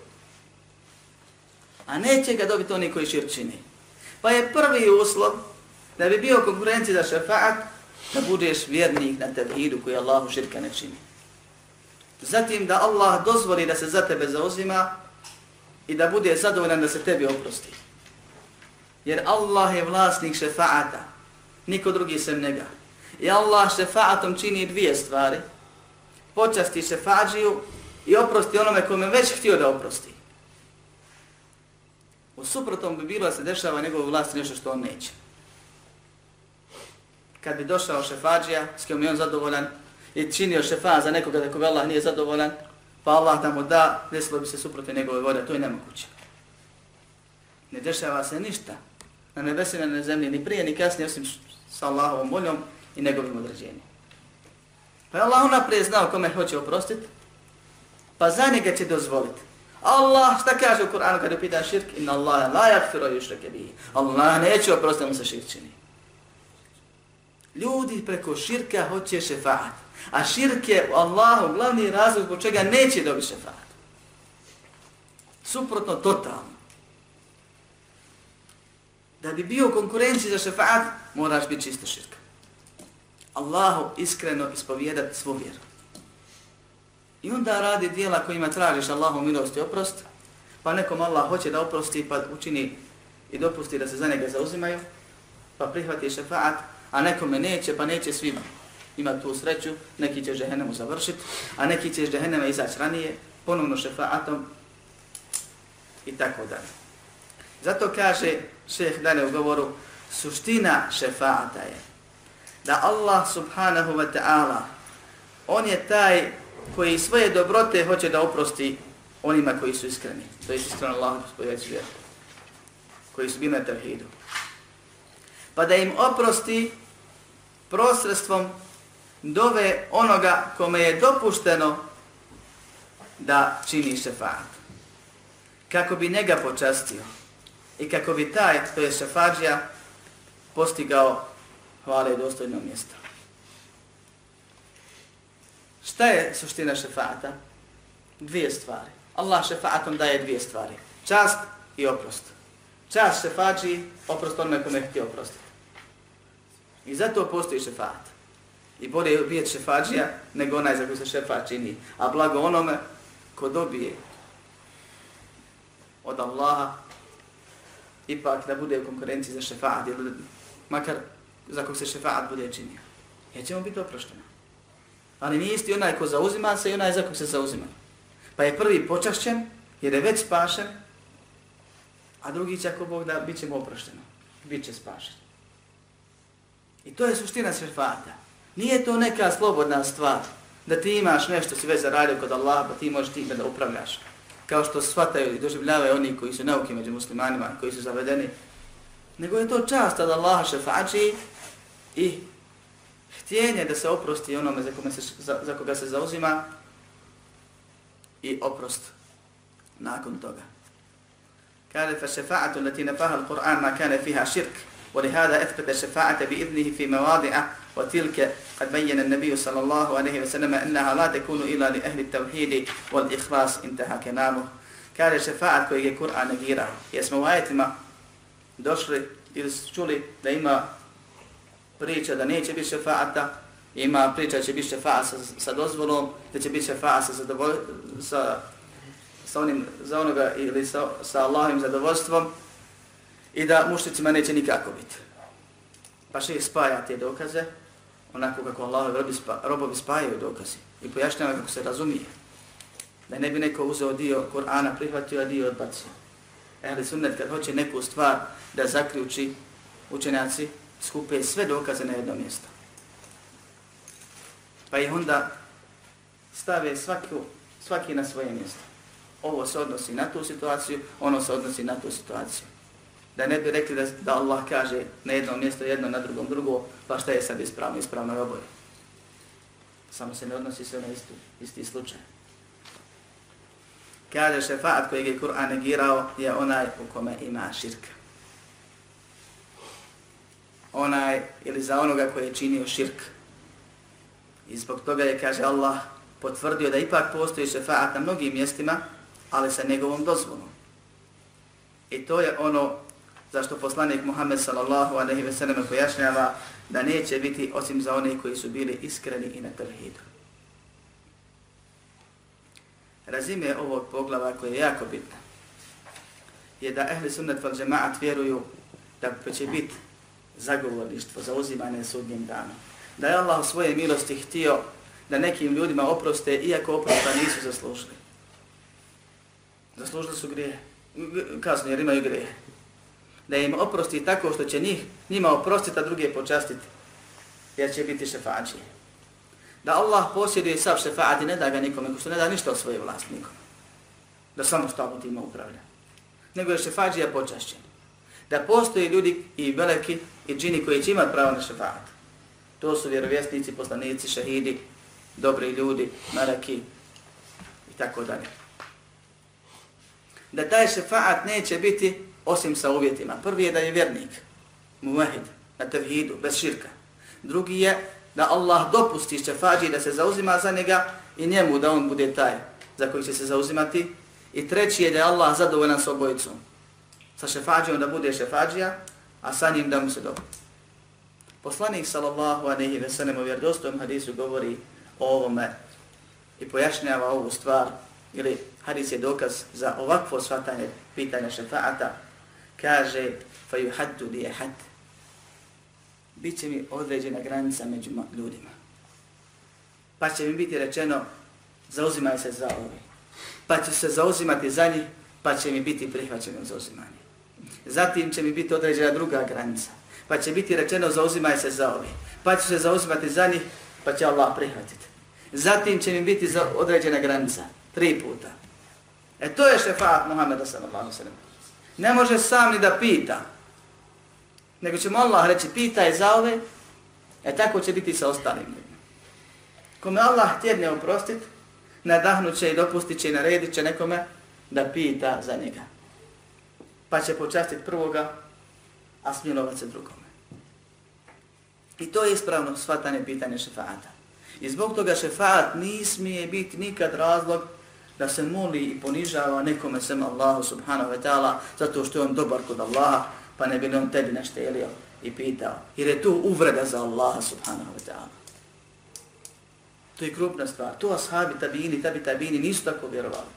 Speaker 1: A neće ga dobiti oni koji širk čini. Pa je prvi uslov da bi bio konkurenci za šefaat, da budeš vjernik na tevhidu koji Allahu širka ne čini. Zatim da Allah dozvoli da se za tebe zauzima i da bude zadovoljan da se tebi oprosti. Jer Allah je vlasnik šefaata, niko drugi sem njega. I Allah šefaatom čini dvije stvari. Počasti šefađiju i oprosti onome kome već htio da oprosti. U suprotom bi bilo da se dešava njegove vlasti nešto što on neće. Kad bi došao šefađija, s kojom je on zadovoljan, i činio šefa za nekoga da koga Allah nije zadovoljan, pa Allah da mu da, desilo bi se suprotno njegove vode, to je nemoguće. Ne dešava se ništa na nebesi, na zemlji, ni prije, ni kasnije, osim sa Allahovom voljom i njegovim određenjem. Pa je Allah unaprijed znao kome hoće oprostiti, pa za njega će dozvoliti. Allah, šta kaže u Kur'anu kada pita širk? Inna Allah la yakfiru yushrake bihi. Allah neće oprostiti mu se širk čini. Ljudi preko širka hoće šefaat. A širk je u Allahu glavni razlog zbog čega neće dobiti šefaat. Suprotno, totalno. Da bi bio konkurenciji za šefaat, moraš biti čisto širka. Allahu iskreno ispovijedat svu vjeru. I onda radi dijela kojima tražiš Allahu milost i oprost, pa nekom Allah hoće da oprosti pa učini i dopusti da se za njega zauzimaju, pa prihvati šefaat, a nekome neće, pa neće svima. Ima tu sreću, neki će žehennemu završiti, a neki će žehennema izaći ranije, ponovno šefaatom i tako dalje. Zato kaže šeheh dalje u govoru, suština šefaata je da Allah subhanahu wa ta'ala, on je taj koji svoje dobrote hoće da oprosti onima koji su iskreni. To je iskreno Allah spojeći vjeru. Koji su bili na tevhidu. Pa da im oprosti prosredstvom dove onoga kome je dopušteno da čini šefat. Kako bi njega počastio i kako bi taj, to je šefađija, postigao hvale i dostojno mjesto. Šta je suština šefata? Dvije stvari. Allah šefatom daje dvije stvari. Čast i oprost. Čast šefađi, oprost onome kome htio oprostiti. I zato postoji šefat. I bolje je ubijeti šefađija nego onaj za koji se šefat čini. A blago onome ko dobije od Allaha ipak da bude u konkurenciji za šefaat ili makar za kog se šefaat bude činio. Jer će mu biti oprošteno. Ali nije isti onaj ko zauzima se i onaj za kog se zauzima. Pa je prvi počašćen jer je već spašen, a drugi će ako Bog da bit će mu oprošteno. Bit će spašen. I to je suština šefata. Nije to neka slobodna stvar da ti imaš nešto si već zaradio kod Allaha pa ti možeš time da upravljaš kao što shvataju i doživljavaju oni koji su nauke među muslimanima, koji su zavedeni, nego je to čast da Allah šefači i htjenje da se oprosti onome za, kome se, za, za koga se zauzima i oprost nakon toga. Kale fa šefaatu latina faha al-Qur'an ma kane fiha širk, voli hada etpete šefaate bi idnihi fi mevadi'a, وتلك قد بين النبي صلى الله عليه وسلم أنها لا تكون إلا لأهل التوحيد والإخلاص انتهى كلامه قال الشفاعة كوي قرآن نجيرا يسمى آياتما došli ili čuli da ima priča da neće biti šefaata, ima priča da će biti šefaat sa, sa dozvolom, da će biti šefaat sa, sa, sa onim, za onoga ili sa, sa Allahim zadovoljstvom i da mušnicima neće nikako biti. Pa še spaja te dokaze, onako kako Allah robi spa, robovi spajaju dokazi i pojašnjava kako se razumije. Da ne bi neko uzeo dio Kur'ana, prihvatio, a dio odbacio. Ehli sunnet kad hoće neku stvar da zaključi učenjaci, skupe sve dokaze na jedno mjesto. Pa ih onda stave svaki, svaki na svoje mjesto. Ovo se odnosi na tu situaciju, ono se odnosi na tu situaciju. Da ne bi rekli da, da Allah kaže na jednom mjesto jedno, na drugom drugo, pa šta je sad ispravno, ispravno je oboje. Samo se ne odnosi sve na istu, isti slučaj. Kaže šefaat kojeg je Kur'an negirao je onaj u kome ima širka onaj ili za onoga koji je činio širk. I zbog toga je, kaže Allah, potvrdio da ipak postoji šefaat na mnogim mjestima, ali sa njegovom dozvolom. I to je ono zašto poslanik Muhammed sallallahu alaihi ve sellem pojašnjava da neće biti osim za one koji su bili iskreni i na tevhidu. Razime ovog poglava koje je jako bitno je da ehli sunnet val džemaat vjeruju da će biti zagovorništvo za uzimanje sudnjim danom. Da je Allah u svoje milosti htio da nekim ljudima oproste, iako oprosta nisu zaslužili. Zaslužili su grije, kasno jer imaju grije. Da im oprosti tako što će njih, njima oprostiti, a druge počastiti, jer će biti šefađije. Da Allah posjeduje sav šefaat i ne da ga nikome, ko što ne da ništa od svoje vlast nikome. Da samo stavu tima upravlja. Nego je šefađija počašćen. Da postoje ljudi i veliki i džini koji će imati pravo na šefaat. To su vjerovjesnici, poslanici, šehidi, dobri ljudi, maraki i tako dalje. Da taj šefaat neće biti osim sa uvjetima. Prvi je da je vjernik, muvahid, na tevhidu, bez širka. Drugi je da Allah dopusti šefađi da se zauzima za njega i njemu da on bude taj za koji će se zauzimati. I treći je da je Allah zadovoljan s obojicom. Sa šefađijom da bude šefađija, a sa njim da mu se dobro. Poslanik sallallahu alejhi ve sellem u vjerdostojom hadisu govori o ovome i pojašnjava ovu stvar, ili hadis je dokaz za ovakvo svatanje pitanja šefaata, kaže fa yuhaddu li ahad Biće mi određena granica među ljudima. Pa će mi biti rečeno, zauzimaj se za ove. Pa će se zauzimati za njih, pa će mi biti prihvaćeno zauzimanje. Zatim će mi biti određena druga granica. Pa će biti rečeno, zauzimaj se za ove. Pa će se zauzimati za njih, pa će Allah prihvatiti. Zatim će mi biti određena granica. Tri puta. E to je šefaat Muhammeda sallallahu sallam. Ne može sam ni da pita. Nego će mu Allah reći, pitaj za ove, e tako će biti sa ostalim ljudima. Kome Allah tjedne oprostit, nadahnut će i dopustit će i naredit će nekome da pita za njega. Pa će počastiti prvoga, a smilovat se drugome. I to je ispravno shvatanje pitanje šefaata. I zbog toga šefat ni smije biti nikad razlog da se moli i ponižava nekome sem Allahu subhanahu wa ta'ala zato što je on dobar kod Allaha, pa ne bi on tebi naštelio i pitao. Jer je tu uvreda za Allaha subhanahu wa ta'ala. To je krupna stvar. To ashabi tabini, tabi tabini nisu tako vjerovali.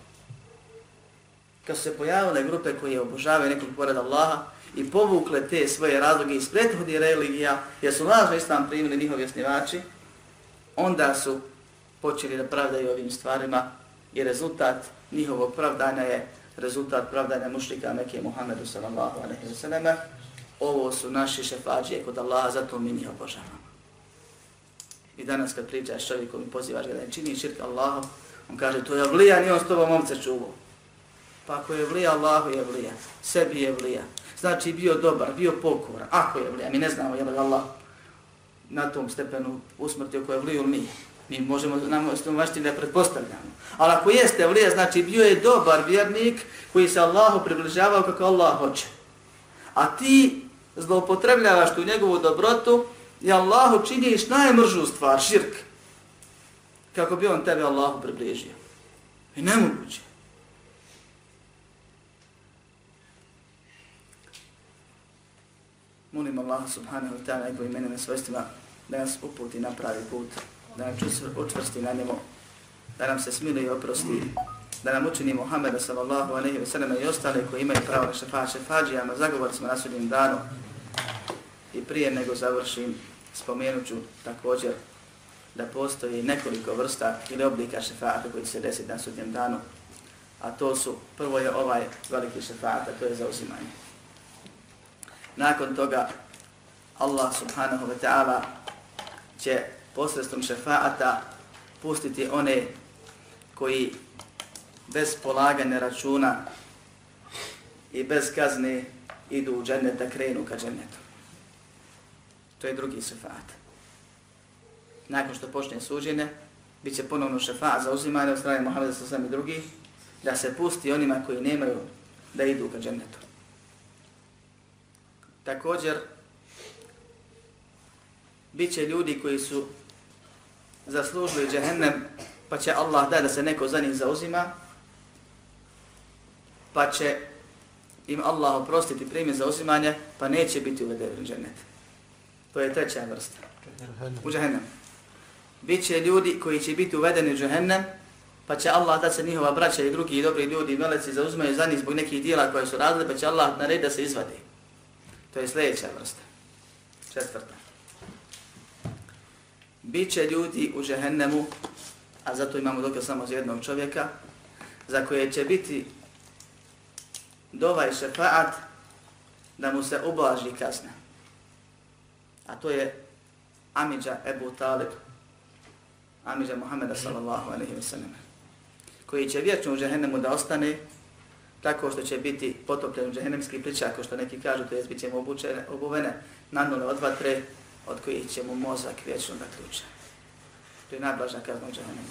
Speaker 1: Kad su se pojavile grupe koje obožavaju nekog pored Allaha i povukle te svoje razloge iz prethodnih religija, jer su lažno islam primili njihovi osnivači, onda su počeli da pravdaju ovim stvarima i rezultat njihovog pravdanja je rezultat pravdanja mušlika Mekije Muhammedu sallallahu alaihi wa sallam. Ovo su naši šefađije kod Allaha, zato mi njih obožavamo. I danas kad pričaš čovjekom i pozivaš ga da ne čini širk Allahom, on kaže to je vlija, nije on s tobom omce čuvao. Pa ako je vlija, Allahu je vlija, sebi je vlija. Znači bio dobar, bio pokoran, ako je vlija, mi ne znamo je li Allah na tom stepenu usmrtio koje je vliju ili nije. Mi možemo nam vaštiti da pretpostavljamo. Ali ako jeste vlije, znači bio je dobar vjernik koji se Allahu približavao kako Allah hoće. A ti zloupotrebljavaš tu njegovu dobrotu i Allahu činiš najmržu stvar, širk. Kako bi on tebe Allahu približio. I nemoguće. Molim Allah subhanahu wa ta'ala i po imenima svojstvima da nas uputi na pravi put Znači, da nam učvrsti na njemu, da nam se smiluje i oprosti, da nam učini Muhammeda sallallahu alaihi ve sallam i ostale koji imaju pravo na šefa, šefađijama, zagovorcima na sudnjem danu. I prije nego završim, spomenut ću također da postoji nekoliko vrsta ili oblika šefata koji se desi na sudnjem danu. A to su, prvo je ovaj veliki šefat, to je zauzimanje. Nakon toga, Allah subhanahu wa ta'ala će posredstvom šefaata pustiti one koji bez polaganja računa i bez kazne idu u džennet da krenu ka džennetu. To je drugi šefaat. Nakon što počne suđenje, bit će ponovno šefaat za uzimanje od strane Mohameda sa sami drugi, da se pusti onima koji nemaju da idu ka džennetu. Također, bit će ljudi koji su zaslužili džehennem, pa će Allah da da se neko za njih zauzima, pa će im Allah oprostiti primi za uzimanje, pa neće biti uvedeni u džennet. To je treća vrsta. U džahennem. Biće ljudi koji će biti uvedeni u džahennem, pa će Allah da se njihova braća i drugi dobri ljudi i meleci zauzmaju za njih zbog nekih dijela koje su radili, pa će Allah narediti da se izvadi. To je sljedeća vrsta. Četvrta. Biće ljudi u džahennemu, a zato imamo dokaz samo za jednog čovjeka, za koje će biti dovaj šefaat da mu se ublaži kazna. A to je Amidža Ebu Talib, Amidža Muhammeda sallallahu alaihi wa sallam, koji će vječno u džahennemu da ostane tako što će biti potopljen u džehennemski pričak, ako što neki kažu, to je bit će obučene, obuvene nanule od vatre, od kojih će mu mozak vječno da ključa. To je najblažna kazna u džahannemu.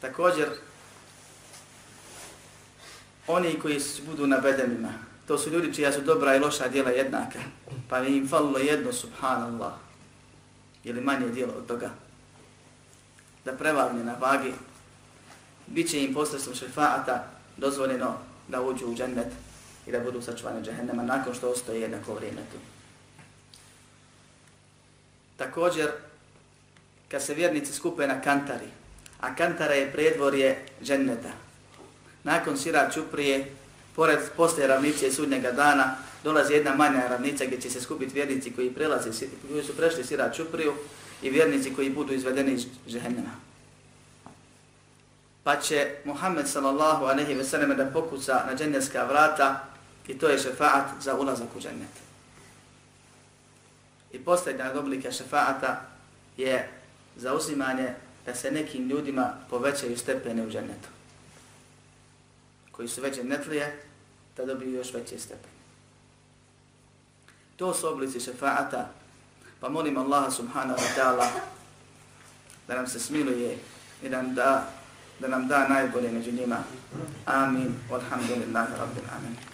Speaker 1: Također, oni koji budu na bedenima, to su ljudi čija su dobra i loša djela jednaka, pa im falilo jedno, subhanallah, ili manje djelo od toga, da prevagne na vagi, bit će im posredstvom šefaata dozvoljeno da uđu u džennet i da budu sačuvani džehennema nakon što ostaje jednako vrijeme tu. Također, kad se vjernici skupe na kantari, a kantara je predvorje dženneta, nakon sira čuprije, pored posle ravnice sudnjega dana, dolazi jedna manja ravnica gdje će se skupiti vjernici koji prelaze, koji su prešli sira čupriju i vjernici koji budu izvedeni iz džehennema. Pa će Muhammed sallallahu aleyhi ve selleme da pokuca na džennetska vrata i to je šefaat za ulazak u džennet. I posljednja od oblika šefaata je za uzimanje da se nekim ljudima povećaju stepene u džennetu koji su veće netlije, da dobiju još veće stepen. To su oblici šefaata, pa molim Allaha subhanahu wa ta'ala da nam se smiluje i da nam da, da nam da najbolje među njima. Amin. Walhamdulillahi rabbil amin.